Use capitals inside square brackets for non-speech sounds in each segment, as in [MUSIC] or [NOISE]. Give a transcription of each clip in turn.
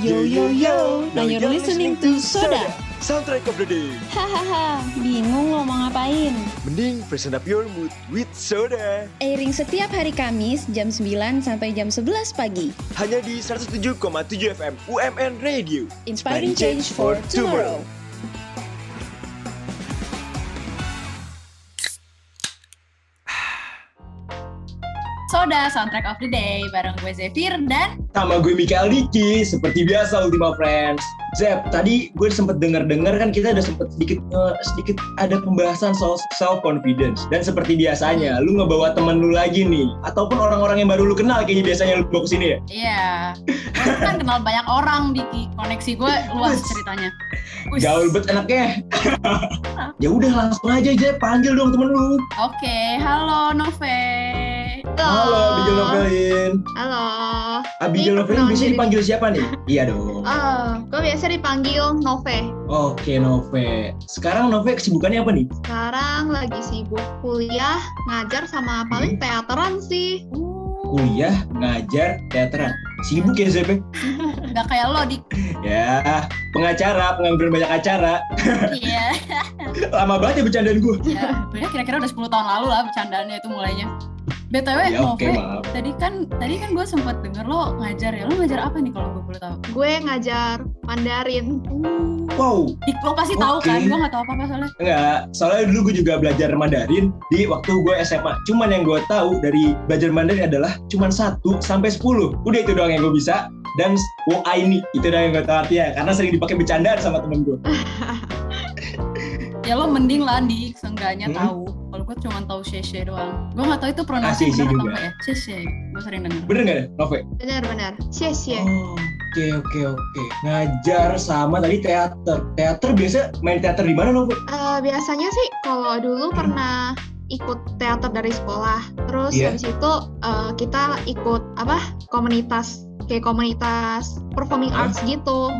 Yo yo yo, now you're listening to Soda. Soundtrack of the day. Hahaha, bingung lo mau ngapain? Mending freshen up your mood with Soda. Airing setiap hari Kamis jam 9 sampai jam 11 pagi. Hanya di 107,7 FM UMN Radio. Inspiring change for tomorrow. Soda Soundtrack of the Day bareng gue Zephyr dan Sama gue Mikael Diki, seperti biasa Ultima Friends. Zep, tadi gue sempet denger-dengar kan kita udah sempet sedikit eh, sedikit ada pembahasan soal self confidence dan seperti biasanya lu ngebawa temen lu lagi nih ataupun orang-orang yang baru lu kenal kayaknya biasanya lu bawa ke sini ya. iya gue kan kenal banyak orang Diki koneksi gue luas ceritanya Wis. Gaul bet enaknya. [LAUGHS] ya udah langsung aja Zep, panggil dong temen lu. Oke, halo Nove. Halo, Abigail Novelin. Halo. Abigail Novelin diri. dipanggil siapa nih? Iya dong. Oh, gue biasa dipanggil Nove. Oke Nove. Sekarang Nove kesibukannya apa nih? Sekarang lagi sibuk kuliah, ngajar sama paling Hmm. teateran sih. Kuliah, ngajar, teateran. Sibuk ya Zep? ya? [LAUGHS] Gak kayak lo Dik. Ya, pengacara, pengangguran banyak acara. Iya. [LAUGHS] Lama banget ya bercandaan gue. ya, sebenarnya kira-kira udah 10 tahun lalu lah bercandaannya itu mulainya. BTW Ya oke, Nove, maaf. tadi kan tadi kan gue sempat denger lo ngajar ya. Lo ngajar apa nih kalau gue boleh tahu? Gue ngajar Mandarin. Wow, Dik, lo pasti tahu Oke. kan? Gue gak tahu apa-apa soalnya. enggak. Soalnya dulu gue juga belajar Mandarin di waktu gue SMA. Cuman yang gue tahu dari belajar Mandarin adalah cuman 1 sampai 10. Udah itu doang yang gue bisa. Dan wo ini itu doang yang gue tahu artinya. Karena sering dipakai bercandaan sama temen gue. [LAUGHS] Ya lo mending lah Dik, seenggaknya Hmm. tahu. Kalau gue cuma tahu Sheshe doang. Gue gak tahu itu Ah, pronunciasi Sheshe benar enggak ya. Sheshe, gue sering denger. Bener nggak, Nove? Benar-benar. Cie cie. Oh, Oke oke oke. Ngajar sama tadi teater. Teater biasa main teater di mana Nove? Eh, biasanya sih kalau dulu pernah ikut teater dari sekolah. Terus Iya. habis itu eh, kita ikut apa? Komunitas kayak komunitas performing Hah? arts gitu.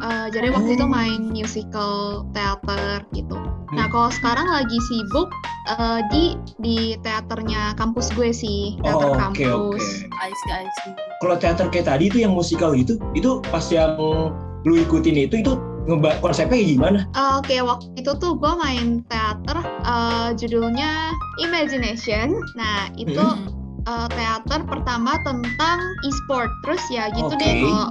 Eh, jadi waktu itu Oh. main musical teater gitu. Hmm. Nah kalau sekarang lagi sibuk eh, di di teaternya kampus gue sih teater Oh, oke kampus. oke. I see, I see. Kalau teater kayak tadi itu yang musikal gitu, itu pas yang lu ikutin itu itu ngeba konsepnya kayak gimana? Eh, Oke waktu itu tuh gue main teater eh, judulnya Imagination. Nah itu Hmm. eh, teater pertama tentang e-sport. Terus ya gitu Oke. deh kalau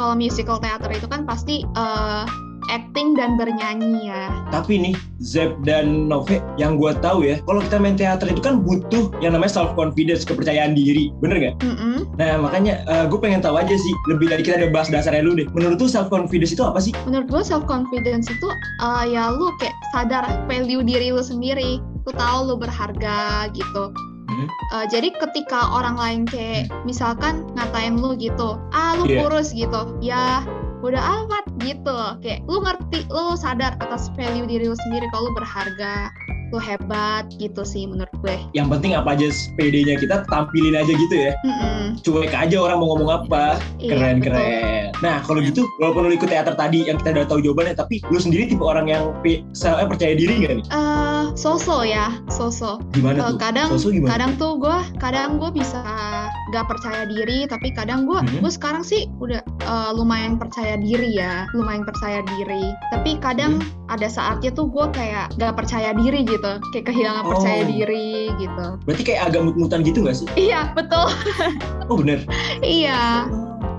kalau musical teater itu kan pasti eh, acting dan bernyanyi ya. Tapi nih Zep dan Nove yang gue tahu ya, kalau kita main teater itu kan butuh yang namanya self confidence, kepercayaan diri, bener nggak? Mm-mm. Nah makanya gue pengen tahu aja sih lebih dari kita ada bahas dasarnya dulu deh. Menurut tuh self confidence itu apa sih? menurut gue self confidence itu uh, ya lu kayak sadar value diri lu sendiri lu tahu lu berharga gitu Hmm. Uh, jadi ketika orang lain kayak misalkan ngatain lu gitu ah lu Iya. kurus gitu ya udah amat gitu kayak lu ngerti lu sadar atas value diri lu sendiri kalau lu berharga lu hebat gitu sih menurut gue Yang penting apa aja PD-nya kita tampilin aja gitu ya. Mm-mm. Cuek aja orang mau ngomong apa. Iya, Keren betul. keren. Nah kalau gitu, walaupun lu ikut teater tadi yang kita udah tahu jawabannya, tapi lu sendiri tipe orang yang pe- se- eh, percaya diri nggak nih? Eh, so-so ya so-so Gimana Eh, tuh? kadang Sosok gimana? kadang tuh gue kadang gue bisa gak percaya diri tapi kadang gue Hmm. gue sekarang sih udah eh, lumayan percaya diri ya lumayan percaya diri tapi kadang Hmm. ada saatnya tuh gue kayak gak percaya diri gitu kayak kehilangan percaya Oh. diri gitu Berarti kayak agak mut-mutan gitu nggak sih? iya betul Oh bener. [LAUGHS] iya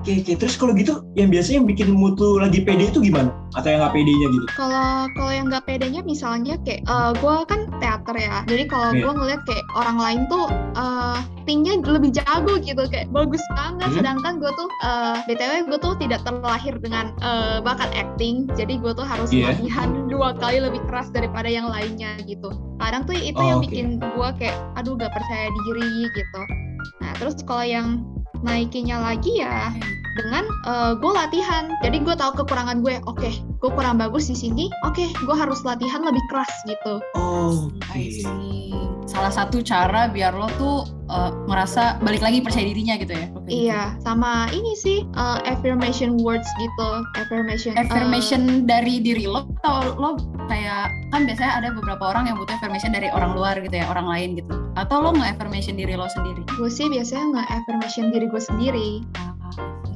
Oke, oke. Terus kalau gitu, yang biasanya yang bikin mutu lagi pede itu gimana? Atau yang nggak pedenya gitu? kalau kalau yang gak pedenya misalnya kayak gue kan teater ya jadi kalau Iya. gue ngeliat kayak orang lain tuh eh actingnya lebih jago gitu kayak bagus banget Hmm. sedangkan gue tuh eh, btw gue tuh tidak terlahir dengan eh, bakat acting jadi gue tuh harus Iya. latihan [LAUGHS] dua kali lebih keras daripada yang lainnya gitu kadang tuh itu Oh, yang oke. bikin gue kayak aduh gak percaya diri gitu nah terus kalau yang naikinya lagi ya dengan gue latihan jadi gue tahu kekurangan gue oke gue kurang bagus di sini oke gue harus latihan lebih keras gitu Oh, see. Salah satu cara biar lo tuh uh, merasa balik lagi percaya dirinya gitu ya. Lo kayak gitu. iya sama ini sih eh, affirmation words gitu affirmation eh, Affirmation dari diri lo atau lo kayak kan biasanya ada beberapa orang yang butuh affirmation dari orang luar gitu ya, orang lain gitu. Atau lo nge-affirmation diri lo sendiri. gue sih biasanya nge affirmation diri gue sendiri Ah,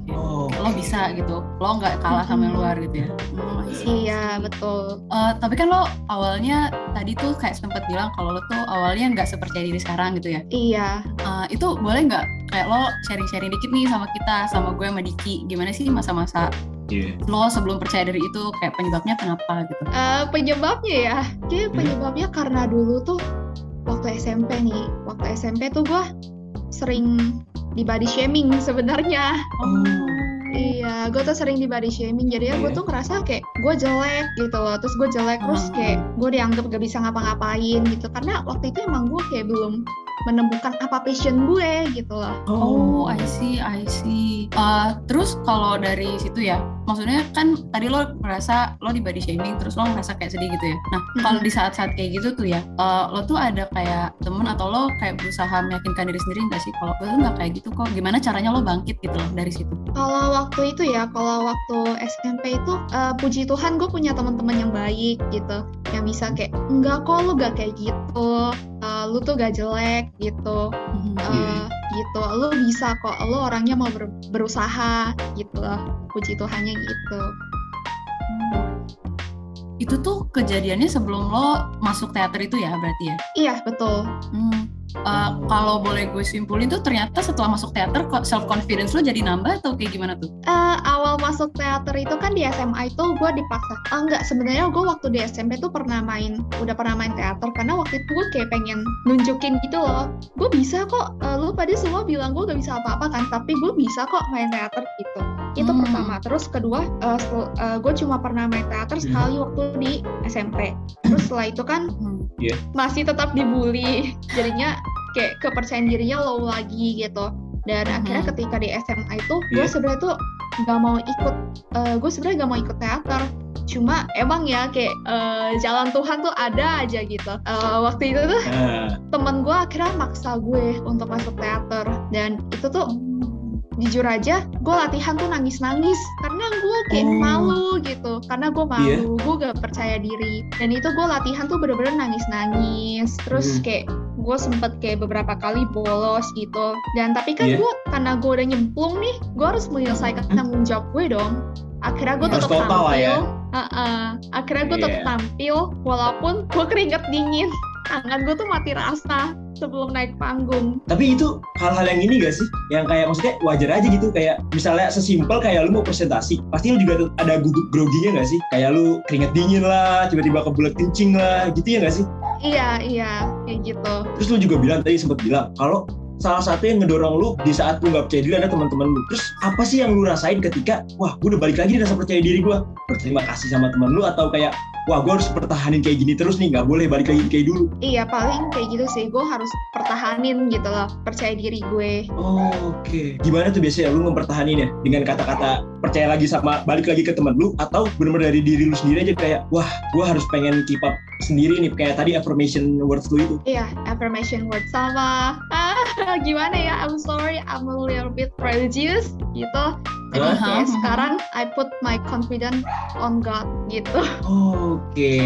Oh, Oh. lo bisa gitu lo nggak kalah sama yang luar gitu ya Hmm. Iya, betul. Eh, tapi kan lo awalnya tadi tuh kayak sempat bilang kalau lo tuh awalnya nggak sepercaya diri sekarang gitu ya Iya. Eh, itu boleh nggak kayak lo sharing-sharing dikit nih sama kita sama gue sama Diki gimana sih masa-masa Iya. lo sebelum percaya diri itu kayak penyebabnya kenapa gitu Eh, penyebabnya ya, kayak Hmm. penyebabnya karena dulu tuh waktu SMP nih, waktu SMP tuh gue sering di body shaming sebenarnya. Oh. Iya, gue tuh sering di body shaming. Jadi ya gue Iya. tuh ngerasa kayak gue jelek gitu loh. Terus gue jelek terus Hmm. kayak gue dianggap gak bisa ngapa-ngapain gitu. Karena waktu itu emang gue kayak belum menemukan apa passion gue gitu loh. Oh, I see, I see. Eh, terus kalau dari situ ya, maksudnya kan tadi lo merasa lo di body shaming, terus lo ngerasa kayak sedih gitu ya. Nah, kalau di saat-saat kayak gitu tuh ya, eh, lo tuh ada kayak temen atau lo kayak berusaha meyakinkan diri sendiri nggak sih? Kalau gue tuh nggak kayak gitu kok. Gimana caranya lo bangkit gitu loh dari situ? Kalau waktu itu ya, kalau waktu SMP itu eh, puji Tuhan gue punya teman-teman yang baik gitu, yang bisa kayak enggak kok lu gak kayak gitu, Eh, lu tuh gak jelek gitu, Hmm. Eh, Iya. gitu, lu bisa kok, lu orangnya mau ber- berusaha gitu loh, puji Tuhannya gitu. Itu tuh kejadiannya sebelum lo masuk teater itu ya berarti ya? Iya betul. Hmm. Eh, kalau boleh gue simpulin tuh ternyata setelah masuk teater self confidence lo jadi nambah atau kayak gimana tuh? Eh, awal masuk teater itu kan di SMA itu gue dipaksa. Ah enggak, sebenarnya gue waktu di SMP tuh pernah main, udah pernah main teater karena waktu itu gue kayak pengen nunjukin gitu loh. Gue bisa kok. Eh, lu pada semua bilang gue gak bisa apa-apa kan, tapi gue bisa kok main teater gitu. Itu Hmm. pertama. Terus kedua, eh, sel- eh, gue cuma pernah main teater Hmm. sekali waktu di SMP. Terus setelah itu kan Hmm. masih tetap dibully. Jadinya kayak kepercayaan dirinya low lagi gitu. Dan Mhm. akhirnya ketika di SMA itu gue Iya. sebenarnya tuh nggak mau ikut, gue sebenarnya nggak mau ikut teater. Cuma emang ya kayak eh, jalan Tuhan tuh ada aja gitu. Eh, waktu itu tuh Nah, temen gue akhirnya maksa gue untuk masuk teater dan itu tuh jujur aja gue latihan tuh nangis-nangis karena gue kayak Oh. malu gitu karena gue malu gue gak percaya diri dan itu gue latihan tuh bener-bener nangis-nangis terus Hmm. kayak gue sempet kayak beberapa kali bolos gitu dan tapi kan Iya. gue karena gue udah nyemplung nih gue harus menyelesaikan tanggung jawab gue dong akhirnya gue tetap lah tampil ya. Heeh. akhirnya gue tetap Iya. tampil walaupun gue keringet dingin tangan gue tuh mati rasa sebelum naik panggung tapi itu hal-hal yang ini gak sih? Yang kayak maksudnya wajar aja gitu kayak misalnya sesimpel kayak lu mau presentasi, pasti lu juga ada gugup groginya gak sih? Kayak lu keringet dingin lah, tiba-tiba kebelet kencing lah, gitu ya gak sih? iya iya kayak gitu Terus lu juga bilang tadi sempat bilang kalau salah satu yang ngedorong lu di saat lu nggak percaya diri ada teman-teman lu. Terus apa sih yang lu rasain ketika wah gue udah balik lagi nih rasa percaya diri gue? Berterima kasih sama teman lu atau kayak wah gue harus pertahanin kayak gini terus nih nggak boleh balik lagi kayak dulu. iya paling kayak gitu sih gue harus pertahanin gitu loh percaya diri gue Oh, Oke. Gimana tuh biasanya lu mempertahaninnya dengan kata-kata percaya lagi sama balik lagi ke teman lu atau benar-benar dari diri lu sendiri aja kayak wah gue harus pengen keep up sendiri nih kayak tadi affirmation words lu itu. iya affirmation word sama [LAUGHS] ah gimana ya I'm sorry I'm a little bit religious gitu jadi Hah? kayak Hah? sekarang I put my confidence on God gitu Oke.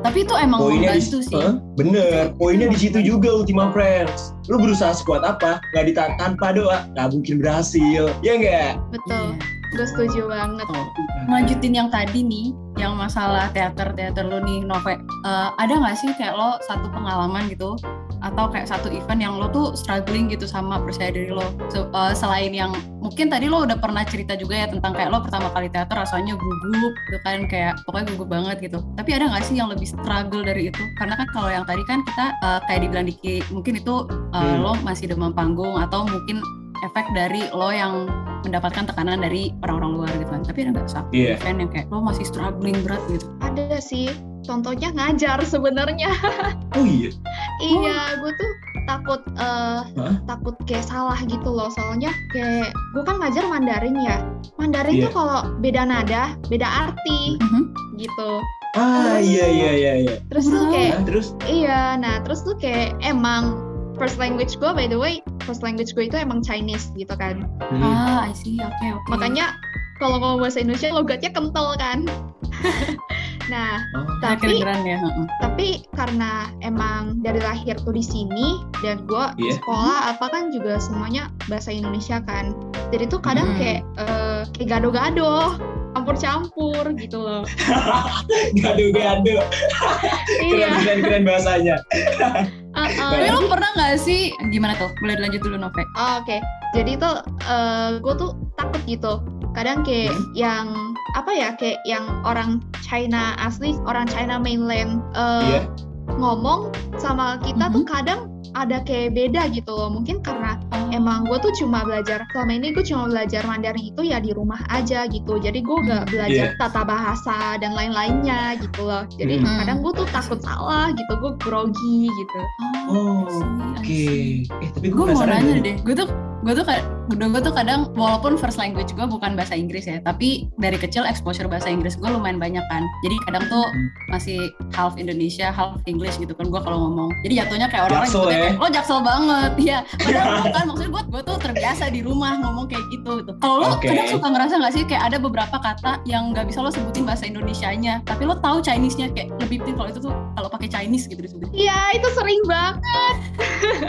Tapi itu emang Poinnya di membantu sih. Hah? Bener, poinnya di situ juga Ultima Friends. Lu berusaha sekuat apa? Nggak ditahan tanpa doa, nggak mungkin berhasil. Ya nggak? betul Iya. gue setuju banget Tuh. Lanjutin yang tadi nih, yang masalah teater-teater lo nih, Nove. Eh, ada nggak sih kayak lo satu pengalaman gitu, atau kayak satu event yang lo tuh struggling gitu sama percaya diri lo? Se- eh, selain yang mungkin tadi lo udah pernah cerita juga ya tentang kayak lo pertama kali teater rasanya gugup, gitu kan kayak pokoknya gugup banget gitu. Tapi ada nggak sih yang lebih struggle dari itu? Karena kan kalau yang tadi kan kita eh, kayak dibilang Diki, mungkin itu eh, Hmm. lo masih demam panggung atau mungkin efek dari lo yang mendapatkan tekanan dari orang-orang luar gitu kan. Tapi ada nggak satu Iya. event yang kayak lo masih struggling berat gitu? ada sih contohnya ngajar sebenarnya [LAUGHS] Oh iya. iya gue tuh takut eh Hah? takut kayak salah gitu loh soalnya kayak gue kan ngajar Mandarin ya Mandarin Iya. tuh kalau beda nada beda arti Mhm. gitu Ah Terus- iya iya iya iya. terus tuh kayak Nah, terus iya nah terus tuh kayak emang first language gue by the way first language gue itu emang Chinese gitu kan hmm. Ah, I see. Oke, oke. makanya kalau ngomong bahasa Indonesia logatnya kental kan [LAUGHS] Nah, Oh. Tapi ya. heeh. tapi karena emang dari lahir tuh di sini dan gue Iya. sekolah apa kan juga semuanya bahasa Indonesia kan jadi tuh kadang Hmm. kayak eh, kayak gado-gado campur-campur gitu loh [LAUGHS] Gado-gado. iya Keren, keren, keren bahasanya. [LAUGHS] uh-uh. Tapi lo pernah nggak sih gimana tuh? Boleh dilanjut dulu Nove. Oh, Oke, jadi tuh gue tuh takut gitu. Kadang kayak Hmm. yang apa ya, kayak yang orang China asli, orang China mainland eh, Iya. ngomong sama kita tuh Mhm. kadang ada kayak beda gitu loh. Mungkin karena Oh. emang gue tuh cuma belajar selama ini gue cuma belajar Mandarin itu ya di rumah aja gitu. Jadi gue gak Hmm, belajar Iya. tata bahasa dan lain-lainnya gitu loh. Jadi Hmm. kadang gue tuh takut salah gitu, gue grogi gitu. Oh, I see, I Oke. see. Eh, tapi gue mau nanya deh. deh gue tuh gue tuh kayak udah gue tuh kadang walaupun first language gue bukan bahasa Inggris ya tapi dari kecil exposure bahasa Inggris gue lumayan banyak kan jadi kadang tuh Hmm. masih half Indonesia half English gitu kan gue kalau ngomong jadi jatuhnya kayak orang-orang ya? kayak, lo jaksel banget ya padahal [LAUGHS] bukan maksudnya gue gue tuh terbiasa di rumah ngomong kayak gitu gitu kalau lo Oke. kadang suka ngerasa nggak sih kayak ada beberapa kata yang nggak bisa lo sebutin bahasa Indonesianya tapi lo tahu Chinese-nya kayak lebih penting kalau itu tuh kalau pakai Chinese gitu disebutin Iya, itu sering banget.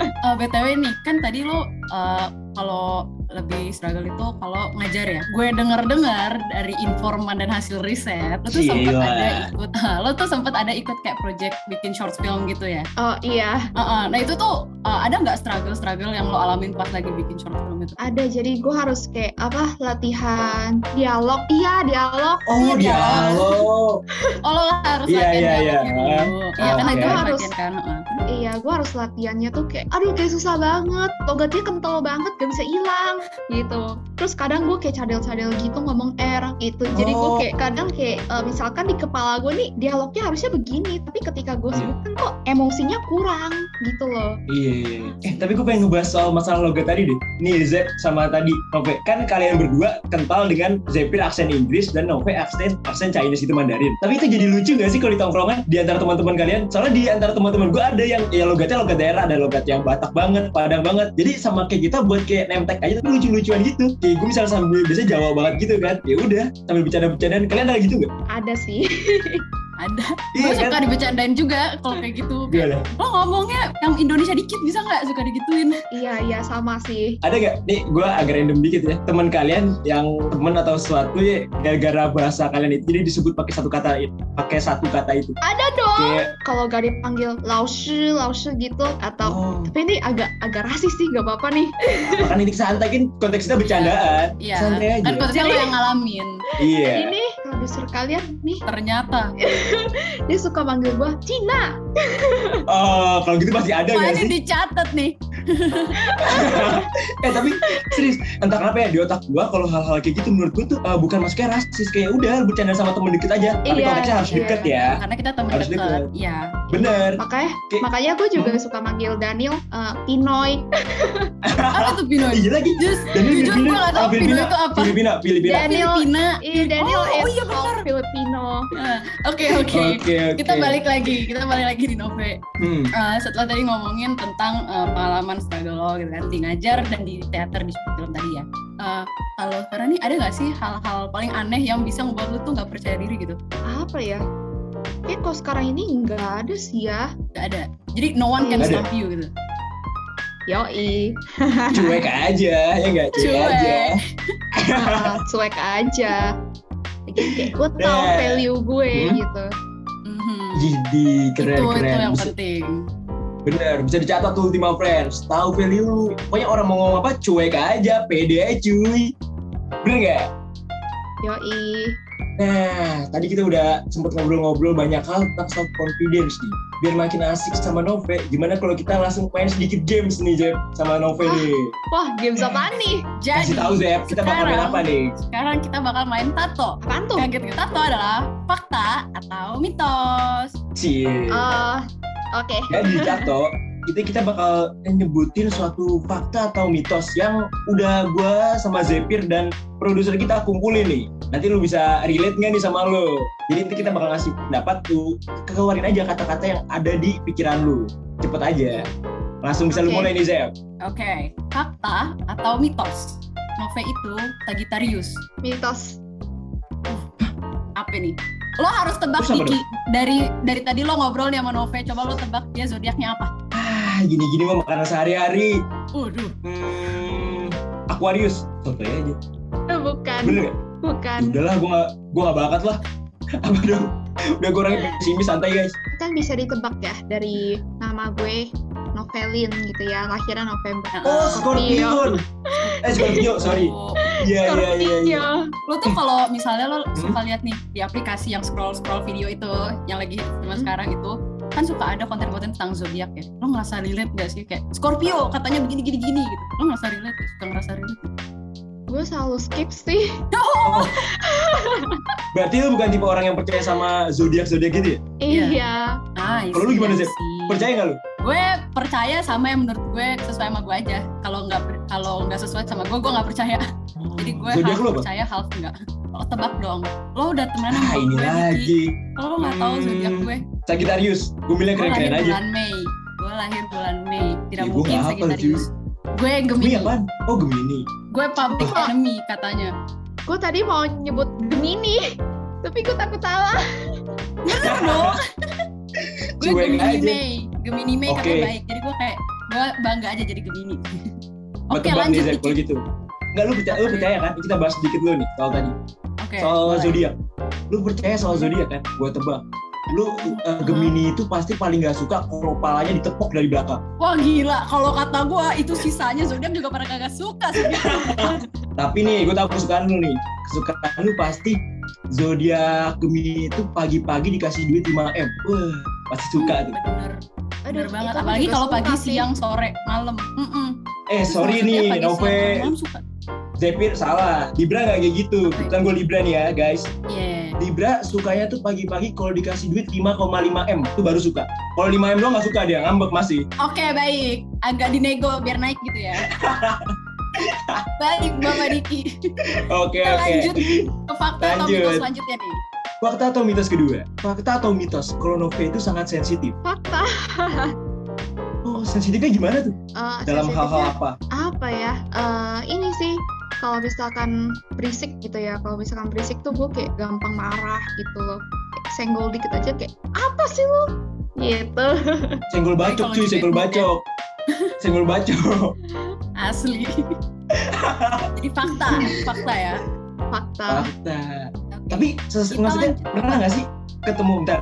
Eh, btw nih kan tadi lo eh, kalau lebih struggle itu kalau ngajar ya gue denger dengar dari informan dan hasil riset lo tuh sempat ada ikut [LAUGHS] lo tuh sempat ada ikut kayak project bikin short film gitu ya Oh iya, Uh-uh. nah itu tuh eh, ada nggak struggle struggle yang lo alamin pas lagi bikin short film itu ada. Jadi gue harus kayak apa latihan dialog. Iya, dialog. Oh, Iya. dialog. [LAUGHS] oh lo harus Iya, latihan iya, dialognya iya. dulu iya kan Oke. itu Harus. kan. Iya, gue harus latihannya tuh kayak, aduh kayak susah banget. Logatnya kental banget, gak bisa hilang gitu. Terus kadang gue kayak cadel-cadel gitu ngomong R gitu. Jadi gue Oh. kayak kadang kayak eh, misalkan di kepala gue nih dialognya harusnya begini, tapi ketika gue Iya. sebutkan kok emosinya kurang gitu loh. Iya, iya, iya. Eh, tapi gue pengen ngebahas soal masalah logat tadi deh. Nih, Zep sama tadi Nove. Kan kalian berdua kental dengan Zepir aksen Inggris dan Nove aksen aksen Chinese itu Mandarin. Tapi itu jadi lucu gak sih kalau di tongkrongan di antara teman-teman kalian? Soalnya di antara teman-teman gue ada yang ya logatnya logat daerah, ada logat yang Batak banget, Padang banget. Jadi sama kayak kita buat kayak nemtek aja tapi lucu-lucuan gitu. Kayak gue misalnya sambil biasanya Jawa banget gitu kan. Ya udah, sambil bercanda-bercandaan. Kalian ada gitu gak? Ada sih. [LAUGHS] ada Iya gue suka kan? dibecandain juga kalau kayak gitu kayak, Gimana? lo ngomongnya yang Indonesia dikit bisa nggak suka digituin iya, iya sama sih. ada gak? Nih gue agak random dikit ya. Teman kalian yang temen atau sesuatu ya gara-gara bahasa kalian itu jadi disebut pakai satu kata pakai satu kata itu. Ada dong. Kayak Kalau gak dipanggil laushi, laushi gitu atau oh, tapi ini agak agak rasis sih, gak apa-apa nih. makan titik santai kan konteksnya bercandaan. Iya, Santai aja. kan konteksnya lo yang ngalamin. Iya. Ini produser kalian nih, Ternyata, [LAUGHS] dia suka manggil gua Cina. Oh, kalau gitu pasti ada wah gak ini sih? dicatat nih. [LAUGHS] eh tapi serius, entah kenapa ya di otak gua kalau hal-hal kayak gitu menurut gua tuh eh, bukan masuknya rasis kayak udah bercanda sama temen deket aja. Tapi Iya, konteksnya harus iya. deket ya. Karena kita teman Harus dekat. deket. Iya. Bener. Makanya Kayak- makanya gue juga Hmm. suka manggil Daniel eh, Pinoy. Apa tuh Pinoy? Iya lagi. Just, Dan ini jujur gak tau ah, Pinoy itu apa. Filipina, Filipina. Daniel. Filipina. Iya, Daniel Oh, is iya benar. Filipino. Ah, Oke, oke. Oke, oke. Kita balik lagi, kita balik lagi di Nove. Hmm. Eh, setelah tadi ngomongin tentang eh, pengalaman struggle lo gitu kan di ngajar dan di teater di film tadi ya. Eh, kalau sekarang nih ada gak sih hal-hal paling aneh yang bisa ngebuat lu tuh nggak percaya diri gitu? Apa ya? Eh kok sekarang ini nggak ada sih ya? Gak ada. Jadi no one can Nggak stop you gitu. Yoi, [LAUGHS] Cuek aja, ya enggak? Cuek, Cuek. aja. Ah, cuek aja. Kayak, gue tahu Nah. value gue Hmm. gitu. Mhm. Jadi keren itu keren. itu yang penting. Bener, bisa dicatat tuh Ultima Friends. Tahu value lu. Pokoknya orang mau ngomong apa, cuek aja, pede aja cuy. Bener nggak? Yoi. Nah, tadi kita udah sempet ngobrol-ngobrol banyak hal tentang self confidence nih. Biar makin asik sama Nove, gimana kalau kita langsung main sedikit games nih, Jeb, sama Nove Ah. nih. Wah, games apaan nih? Jadi Kasih tahu, Zep, kita bakal main sekarang- apa nih? Sekarang kita bakal main tato. Apaan tuh? Yang kita tato adalah fakta atau mitos. Cie. Eh, Oke. [LAUGHS] Jadi di Cato, kita kita bakal nyebutin suatu fakta atau mitos yang udah gua sama Zepir dan produser kita kumpulin nih. Nanti lu bisa relate nggak nih sama lu? Jadi nanti kita bakal ngasih pendapat tuh, keluarin aja kata-kata yang ada di pikiran lu. Cepet aja. Langsung bisa lu Oke. mulai nih Zep. Oke, fakta atau mitos. Nove itu Sagittarius. Mitos. Apa nih? Lo harus tebak Terus apa Diki. Dari dari tadi lo ngobrol nih sama Nove, coba lo tebak dia zodiaknya apa? Ah, gini-gini mah makanan sehari-hari. Waduh. Hmm, Aquarius. Sotoy aja. Eh, bukan, Bener gak? bukan. Udahlah, gue gak, gue gak bakat lah. [LAUGHS] Apa dong? [LAUGHS] Udah gue orangnya pesimis, santai guys. Kan bisa ditebak ya dari nama gue Novelin gitu ya, lahirnya November. Oh, Scorpion. Eh, Scorpio, sorry. Oh. Iya, iya, iya. iya. Scorpio. Lo tuh kalau misalnya lo suka lihat nih di aplikasi yang scroll scroll video itu yang lagi zaman Hmm. sekarang itu kan suka ada konten-konten tentang zodiak ya. Lo ngerasa relate gak sih kayak Scorpio katanya begini gini gini gitu. Lo ngerasa relate? Suka ngerasa relate? Gue selalu skip sih. Oh. [LAUGHS] Berarti lu bukan tipe orang yang percaya sama zodiak-zodiak gitu ya? Iya. Iya. Ah, Kalau lu gimana, sih. Percaya gak lu? Gue percaya sama yang menurut gue sesuai sama gue aja. Kalau nggak kalau nggak sesuai sama gue, gue nggak percaya. Jadi gue Zodiak half percaya, half enggak. Lo tebak dong. Lo udah temenan Ah, sama ini gue, Diki. lagi. Kalau lo nggak tahu Hmm. zodiak gue, Sagittarius. Gue bilang gue lahir keren-keren aja. bulan Mei. Gue lahir bulan Mei. Tidak Ya, gue mungkin Sagittarius. Gue Gemini Gemini. apaan? Oh, Gemini. Gue public Oh. enemy katanya. Gue tadi mau nyebut Gemini, tapi gue takut salah. Bener dong. [LAUGHS] gue Gemini aja. Mei. Gemini Mei Oke. katanya baik. Jadi gue kayak gue bangga aja jadi Gemini. [LAUGHS] Oke nih, lanjut dikit. kalau gitu. Enggak, lu percaya, lu percaya kan? Kita bahas sedikit dulu nih, soal tadi. Oke. soal boleh. zodiak. Lu percaya soal zodiak kan? Gue tebak. Lu uh, Gemini itu pasti paling gak suka kalau palanya ditepok dari belakang. Wah gila, kalau kata gue itu sisanya zodiak juga pada kagak suka sih. [LAUGHS] Tapi nih, gue tahu kesukaan lu nih. Kesukaan lu pasti zodiak Gemini itu pagi-pagi dikasih duit 5M. Wah, pasti suka tuh. Bener, bener banget. Apalagi kalau pagi, sih. siang, sore, malam. Eh, sorry nih, siang, Nove. malam suka. Zephyr salah. Libra gak kayak gitu. Bukan gue Libra nih ya, guys. Iya. Libra sukanya tuh pagi-pagi kalau dikasih duit 5,5M. Itu baru suka. Kalau 5M doang gak suka dia, ngambek masih. Oke baik, agak dinego biar naik gitu ya. [LAUGHS] baik Bapak Diki. Oke, Kita oke. lanjut ke fakta atau mitos selanjutnya nih. Fakta atau mitos kedua? Fakta atau mitos? Nove itu sangat sensitif. Fakta. Oh, sensitifnya gimana tuh? Eh, Dalam hal-hal apa? apa ya? Eh, ini sih kalau misalkan berisik gitu ya. Kalau misalkan berisik tuh gue kayak gampang marah gitu loh. Kayak senggol dikit aja kayak apa sih lu? Gitu. [LAUGHS] Senggol bacok cuy, senggol Facebook bacok. senggol bacok. Asli. Jadi fakta, fakta ya. Fakta. Fakta. Tapi ses- Kita maksudnya pernah nggak sih ketemu bentar?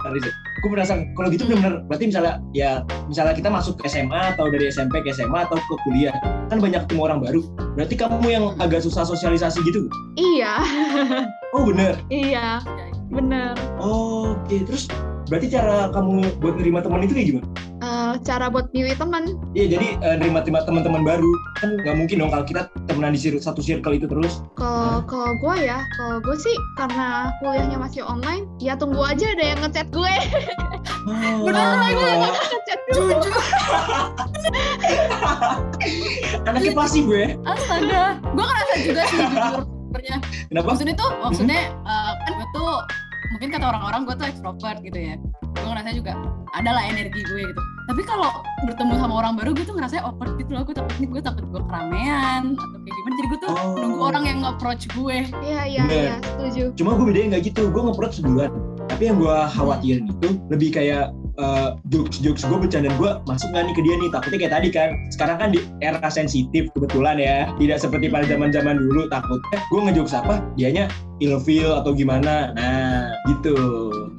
Gue penasaran. Kalau gitu benar-benar berarti misalnya ya misalnya kita masuk ke SMA atau dari SMP ke SMA atau ke kuliah kan banyak ketemu orang baru. Berarti kamu yang agak susah sosialisasi gitu? Iya, [LAUGHS] Oh bener. iya, bener. Oh, Oke. Terus berarti cara kamu buat nerima teman itu kayak gimana? Eh, cara buat milih teman. Iya jadi eh, nerima terima teman-teman baru kan nggak mungkin dong kalau kita temenan di satu circle itu terus. Kalau kalau gue ya, kalau gue sih karena kuliahnya masih online, ya tunggu aja ada yang ngechat gue. Beneran lagi yang ngechat dulu. Jujur, Anaknya pasif gue. astaga. Gue ngerasa juga sih jujur. Sebenarnya Kenapa? maksudnya tuh maksudnya eh, kan gue tuh mungkin kata orang-orang gue tuh ekstrovert gitu ya gue ngerasa juga ada lah energi gue gitu tapi kalau bertemu sama orang baru gue tuh ngerasa awkward gitu loh gue takut nih gue takut gue keramaian atau kayak gimana jadi gue tuh Oh. nunggu orang yang nge-approach gue Iya iya iya setuju. Cuma gue bedain nggak gitu. Gue nge-approach duluan. Tapi yang gue khawatirin itu lebih kayak eh, jokes-jokes gue bercandaan gue masuk nggak nih ke dia nih? Takutnya kayak tadi kan. Sekarang kan di era sensitif kebetulan ya. Tidak seperti pada zaman zaman dulu. Takutnya gue ngejokes apa? Dianya ilfeel atau gimana? Nah gitu.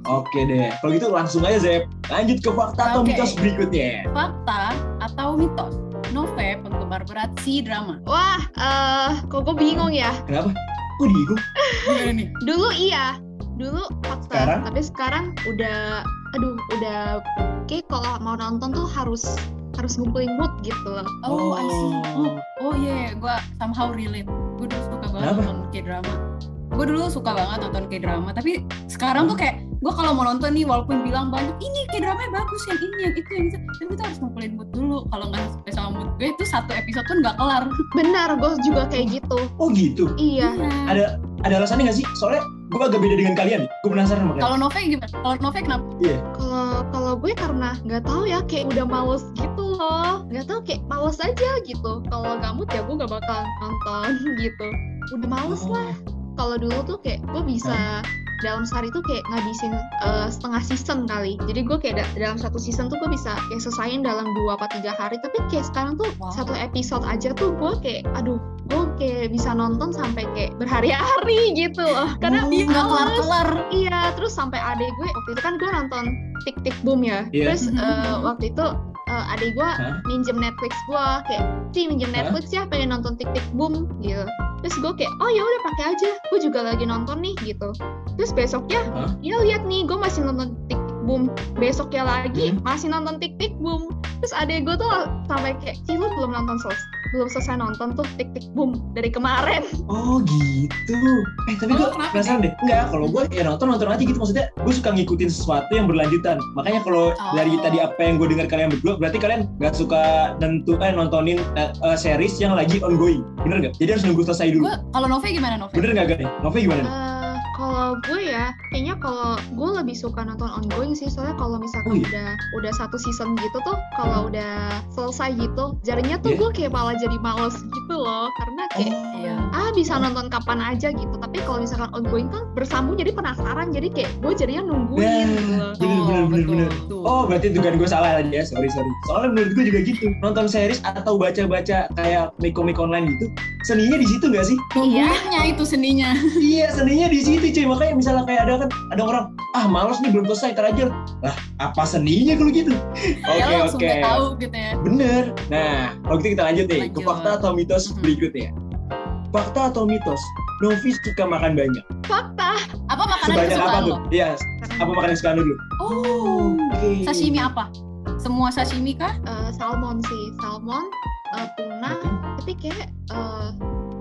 Oke deh. Kalau gitu langsung aja Zep. Lanjut ke fakta atau mitos berikutnya. Fakta atau mitos? Nove penggemar berat si drama. Wah, eh kok gue bingung ya. kenapa? Kok nih? Dulu iya, dulu fakta. Sekarang? Tapi sekarang udah, aduh, udah kayak kalau mau nonton tuh harus harus ngumpulin mood gitu loh. oh, I see Oh. oh, oh iya gue somehow relate gue dulu suka banget Kenapa? nonton K-drama gue dulu suka banget nonton K-drama tapi sekarang tuh kayak gue kalau mau nonton nih walaupun bilang banyak ini K-drama bagus yang ini yang itu yang itu tapi kita harus ngumpulin mood dulu kalau nggak sampai sama mood gue itu satu episode pun nggak kelar Benar, gue juga kayak gitu. oh gitu Iya. ada ada alasannya nggak sih soalnya gue agak beda dengan kalian gue penasaran makanya kalau Nove gimana kalau Nove kenapa Kalau kalau gue karena nggak tahu ya kayak udah males gitu loh. Nggak tahu kayak males aja gitu. Kalau mood ya gue nggak bakal nonton [LAUGHS] gitu. Udah males lah. Oh. Kalau dulu tuh kayak gue bisa dalam sehari tuh kayak ngabisin eh, setengah season kali. Jadi gue kayak da- dalam satu season tuh gue bisa kayak selesaiin dalam dua apa tiga hari. Tapi kayak sekarang tuh Wow. satu episode aja tuh gue kayak, aduh, gue kayak bisa nonton sampai kayak berhari-hari [LAUGHS] gitu loh. Karena Iya, nggak males. kelar-kelar. Iya, terus sampai adek gue waktu itu kan gue nonton Tik Tik Boom ya. Iya. Terus eh, waktu itu eh, adek gue Hah? minjem Netflix gue kayak, sih minjem Hah? Netflix ya pengen nonton Tik Tik Boom gitu. Terus gue kayak, oh ya udah pakai aja. Gue juga lagi nonton nih gitu. Terus besoknya, Hah? ya lihat nih, gue masih nonton Tik Tik Boom. Besoknya lagi Hmm. masih nonton Tik Tik Boom. Terus adek gue tuh sampai kayak, sih lu belum nonton selesai, belum selesai nonton tuh Tik Tik Boom dari kemarin. [LAUGHS] Oh gitu. Eh tapi gue penasaran deh. Enggak, kalau gue ya nonton nonton aja gitu. Maksudnya gue suka ngikutin sesuatu yang berlanjutan. Makanya kalau Oh. dari tadi apa yang gue dengar kalian berdua, berarti kalian nggak suka nentu eh nontonin eh, eh, series yang lagi ongoing. Bener nggak? Jadi harus nunggu selesai dulu. Gue kalau Nove gimana Nove? Bener nggak gak nih? Nova gimana? nih? Kalau gue ya, kayaknya kalau gue lebih suka nonton ongoing sih, soalnya kalau misalkan Oh, iya? udah udah satu season gitu tuh, kalau udah selesai gitu, jadinya tuh Iya. gue kayak malah jadi males gitu loh, karena kayak Iya. ah bisa nonton kapan aja gitu. Tapi kalau misalkan ongoing kan bersambung jadi penasaran, jadi kayak gue jadinya nungguin Nah, gitu loh. bener bener bener betul. bener. Tuh. Oh berarti dugaan gue salah tadi ya, sorry sorry. Soalnya menurut gue juga gitu. Nonton series atau baca-baca kayak komik-komik online gitu, seninya di situ nggak sih? Nungguinnya itu seninya. Iya seninya di situ cuy. Makanya misalnya kayak ada kan ada orang ah males nih belum selesai aja. Lah apa seninya kalau gitu? [LAUGHS] Oke ya langsung oke. udah tahu gitu ya. Bener. Nah kalau gitu kita lanjut nih ke fakta atau mitos Mhm. berikutnya. Fakta atau mitos? Novi suka makan banyak. Fakta. Apa makanan Sebanyak apa kesukaan lo? Iya. Apa makanan kesukaan lu dulu? Oh. Oke. Sashimi apa? Semua sashimi kah? Eh, salmon sih, salmon, eh, tuna, tapi kayak eh,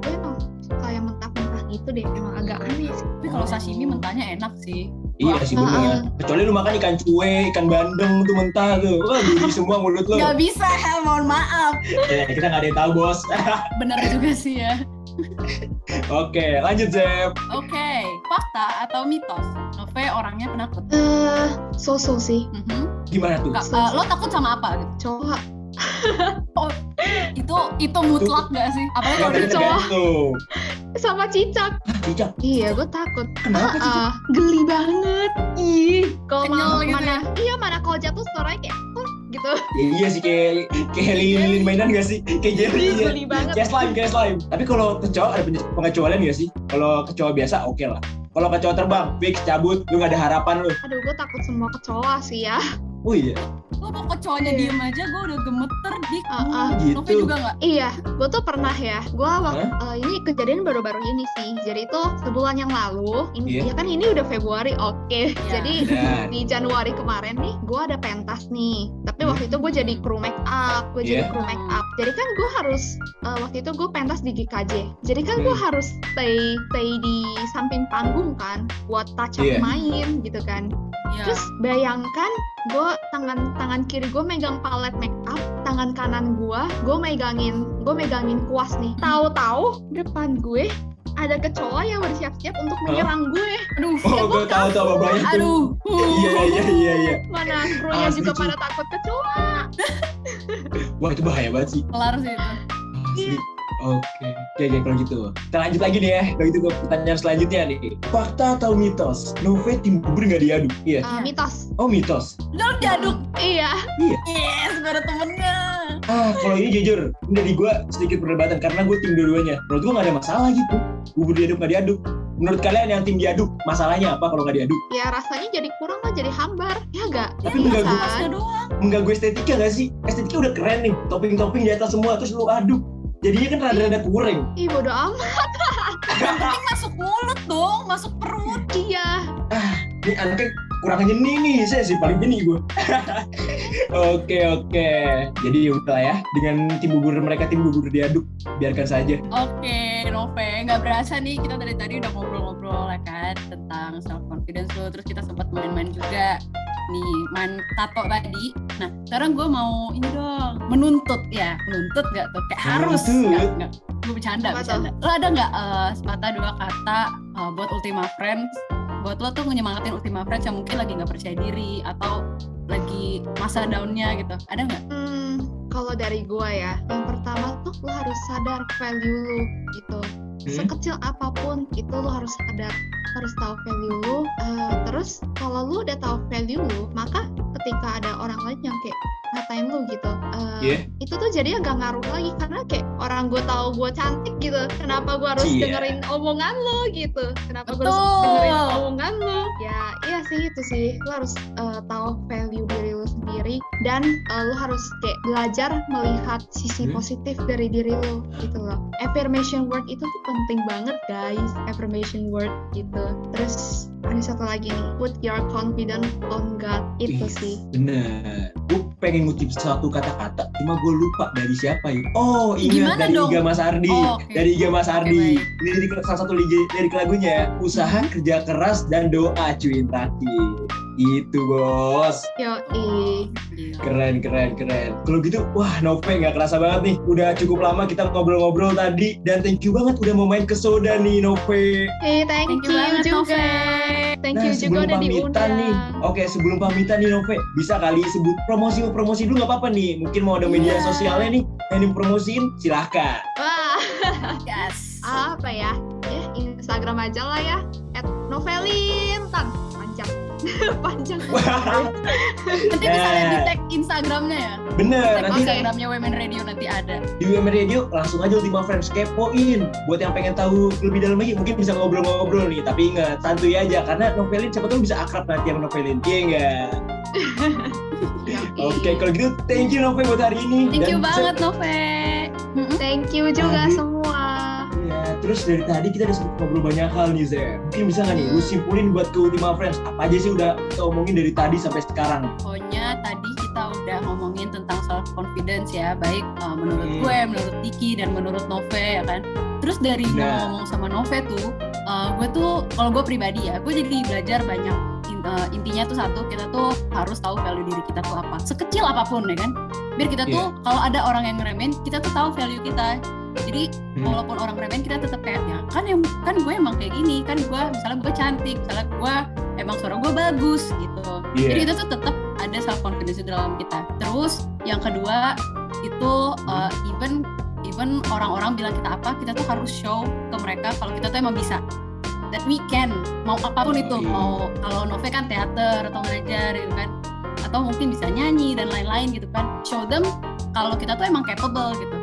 gue emang suka yang mentah-mentah gitu deh, emang agak aneh sih. Tapi kalau sashimi mentahnya enak sih. Iya sih bener. Kecuali lu makan ikan cuek, ikan bandeng tuh mentah tuh. Wah, gigi semua mulut lu. Gak bisa, Hel, mohon maaf. Ya, [LAUGHS] kita nggak ada yang tahu bos. [LAUGHS] Bener juga sih ya. Oke, lanjut Zep. Oke, fakta atau mitos? Nove orangnya penakut. Eh, so-so sih, Mhm. Gimana tuh? Kak, eh, lo takut sama apa? gitu? cowok. Itu itu mutlak gak sih? Apalagi kalau dia cowok. Sama cicak. Ah, Cicak. Iya, gue takut. Kenapa Ah, cicak? ah, geli banget. Ih, kalau Kenyal ma- gitu mana, iya mana kalau jatuh suaranya kayak "Huh," gitu. Ya, iya sih kayak kayak lilin mainan gak sih? Kayak jelly. Ih, Iya. geli banget. Kayak slime, kayak slime. Tapi kalau kecoa ada pengecualian gak sih? Kalau kecoa biasa oke lah. Kalau kecoa terbang, fix cabut, lu gak ada harapan lu. Aduh, gue takut semua kecoa sih ya. Oh iya. Lo mau kecoanya Iya. diem aja, gue udah gemeter dik. Ah, ah. Gitu. Nove juga gak? Iya, gue tuh pernah ya. Gue waktu ini kejadian baru-baru ini sih. Jadi itu sebulan yang lalu. Ini Iya. ya kan ini udah Februari, oke. [LAUGHS] Jadi Dan di Januari kemarin nih, gue ada pentas nih. Tapi Hmm. waktu itu gue jadi kru make up, gue jadi Iya. kru make up. Jadi kan gue harus eh, waktu itu gue pentas di GKJ. Jadi kan gue Hmm. harus stay stay di samping panggung kan, buat touch up Iya. main gitu kan. Iya. Terus bayangkan gue tangan tangan kiri gue megang palet make up, tangan kanan gue gue megangin gue megangin kuas nih. Tahu-tahu depan gue ada kecoa yang bersiap-siap untuk menyerang gue. Aduh. Oh, gue tahu tuh apa banyak tuh. Aduh. Iya, iya, iya, iya. Mana krunya Asli, juga cuy. pada takut kecoa. Wah, itu bahaya banget sih. Kelar sih itu. Asli. Oke, oke, oke, kalau gitu. Kita lanjut lagi nih ya. Kalau gitu ke pertanyaan selanjutnya nih. Fakta atau mitos? Nove tim bubur nggak diaduk? Iya. Eh, mitos. Oh, mitos. Lo diaduk. Iya. Yes, gue ada temennya. Ah, kalau ini jujur, ini dari gue sedikit perdebatan karena gue tim dua-duanya. Menurut gue nggak ada masalah gitu. Bubur diaduk nggak diaduk. Menurut kalian yang tim diaduk, masalahnya apa kalau nggak diaduk? Ya rasanya jadi kurang lah, jadi hambar. Ya gak? Tapi Iya enggak. Mengganggu estetika nggak sih? Estetika udah keren nih, topping-topping di atas semua, terus lu aduk. Jadinya kan rada-rada kurang. Ih bodo amat. Yang penting masuk mulut dong, masuk perut. Iya. Ini anaknya kurang nyeni nih, saya sih paling nyeni gue. [LAUGHS] oke, oke. Jadi ya udah lah ya, dengan tim bubur mereka tim bubur diaduk, biarkan saja. Oke, Nove, nggak berasa nih kita dari tadi udah ngobrol-ngobrol ya kan tentang self confidence lo, terus kita sempat main-main juga nih main tato tadi. Nah, sekarang gue mau ini dong menuntut ya, menuntut nggak tuh? Kayak harus nggak? Nggak. Gue bercanda, Apa tuh? bercanda. Lo ada nggak eh, sepatah dua kata eh, buat Ultima Friends? Buat lo tuh nyemangatin Ultima Friends yang mungkin lagi nggak percaya diri atau lagi masa down-nya gitu. Ada nggak? Hmm, kalau dari gua ya, yang pertama tuh lo harus sadar value lu gitu. Hmm. sekecil apa pun itu lo harus sadar harus tahu value lu Eh, terus kalau lu udah tahu value lu maka ketika ada orang lain yang kayak ngatain lu gitu. Eh, Iya. itu tuh jadinya gak ngaruh lagi karena kayak orang gue tahu gue cantik gitu. Kenapa gue harus Iya. dengerin omongan lo gitu? Kenapa gue harus dengerin omongan lo ya iya sih itu sih. Lu harus eh, tahu value diri lu sendiri dan eh, lu harus kayak belajar melihat sisi Hmm. positif dari diri lu gitu loh. Affirmation word itu tuh penting banget guys. Affirmation word gitu. Terus ada satu lagi nih. Put your confidence on God. Itu Ih, sih Bener. Gue pengen ngutip satu kata-kata, cuma gue lupa dari siapa ya. Oh, ingat Gimana dari dong? Iga Mas Ardi. Oh, oke. Dari Iga Mas Ardi. baik. Lirik salah satu lirik, lirik lagunya, usaha kerja keras dan doa cuy terakhir. Itu bos. yo Gila. Keren, keren, keren. Kalau gitu, wah Nove nggak kerasa banget nih. Udah cukup lama kita ngobrol-ngobrol tadi. Dan thank you banget udah mau main ke Soda nih Nove. hey thank, Thank you you, banget, juga Nove. thank nah, you sebelum juga udah pamitan diundang nih. Oke, sebelum pamitan nih Nove, bisa kali sebut promosi-promosi dulu nggak apa-apa nih. Mungkin mau ada media Iya. sosialnya nih, yang dipromosiin, silahkan. wah Yes. apa ya ya Instagram aja lah ya at novelintan [LAUGHS] panjang Nanti bisa Nah. lihat di tag Instagramnya ya. Bener, Tag nanti. Instagramnya Women Radio nanti ada. di UMR Radio langsung aja Ultima Friends kepoin. Buat yang pengen tahu lebih dalam lagi, mungkin bisa ngobrol-ngobrol nih. Tapi ingat, santuy aja, karena novelin siapa tahu bisa akrab nanti sama novelin. Iya nggak? [LAUGHS] Oke, kalau gitu thank you Nove buat hari ini. Thank you banget Nove. Thank you juga Tadi- semua terus dari tadi kita udah sempet ngobrol banyak hal nih, Zé. Mungkin bisa nggak nih, lu simpulin buat ke Ultima Friends, apa aja sih udah kita omongin dari tadi sampai sekarang? Pokoknya tadi kita udah ngomongin tentang self confidence ya, baik uh, menurut Hmm. gue, menurut Tiki dan menurut Nove ya kan. Terus dari gue Nah. ngomong sama Nove tuh, uh, gue tuh kalau gue pribadi ya, gue jadi belajar banyak. Uh, intinya tuh satu, kita tuh harus tahu value diri kita tuh apa, sekecil apa pun ya kan. Biar kita Iya. tuh kalau ada orang yang ngeremehin, kita tuh tahu value kita. Jadi Hmm. walaupun orang ngeremehin kita tetap kayak ya kan yang kan gue emang kayak gini kan gue misalnya gue cantik misalnya gue emang suara gue bagus gitu. Iya. jadi itu tuh tetap ada self confidence di dalam kita. Terus yang kedua itu uh, even even orang-orang bilang kita apa kita tuh harus show ke mereka kalau kita tuh emang bisa. That we can. Mau apa pun itu. Iya. mau kalau Nove kan teater atau ngajar gitu kan. Atau mungkin bisa nyanyi dan lain-lain gitu kan. Show them kalau kita tuh emang capable gitu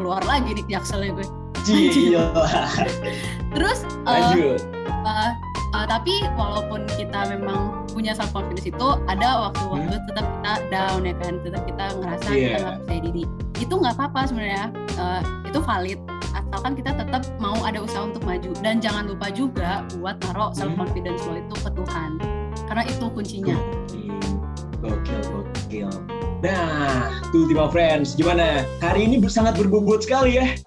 keluar lagi nih jakselnya gue. [LAUGHS] Terus uh, Lanjut. uh, uh, tapi walaupun kita memang punya self confidence itu ada waktu-waktu tetap kita down ya kan tetap kita ngerasa kita Iya. nggak percaya diri. Itu nggak apa-apa sebenarnya Uh, itu valid. Asalkan kita tetap mau ada usaha untuk maju. Dan jangan lupa juga buat taruh self confidence lo itu ke Tuhan. Karena itu kuncinya. Gokil, gokil. Nah, tuh Ultima Friends, gimana? Hari ini sangat berbobot sekali ya.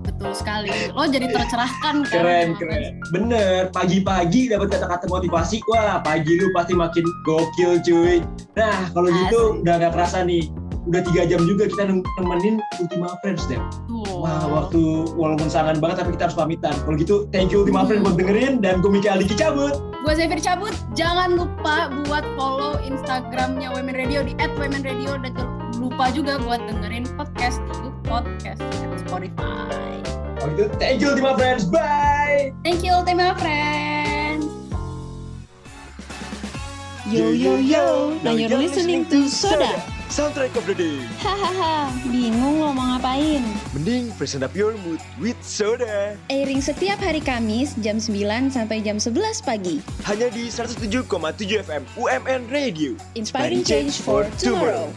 betul sekali lo jadi tercerahkan kan Keren, keren. Bener, pagi-pagi dapat kata-kata motivasi, wah pagi lu pasti makin gokil cuy. Nah, kalau gitu udah gak kerasa nih. Udah tiga jam juga kita nem- nemenin Ultima Friends deh. Tuh. Wah, waktu walaupun sangat banget tapi kita harus pamitan. Kalau gitu, thank you Ultima Friends buat dengerin dan gue Mika Aliki cabut. Gue Zephyr cabut, jangan lupa buat follow Instagramnya Women Radio di @womenradio dan jangan lupa juga buat dengerin podcast di Podcast dan Spotify. Kalau gitu, thank you Ultima Friends. Bye. Thank you, Ultima Friends. Yo yo yo, now you're listening to Soda. Soundtrack of the day. Hahaha, bingung lo mau ngapain? Mending freshen up your mood with Soda. Airing setiap hari Kamis jam 9 sampai jam 11 pagi. Hanya di 107,7 FM UMN Radio. Inspiring change for tomorrow.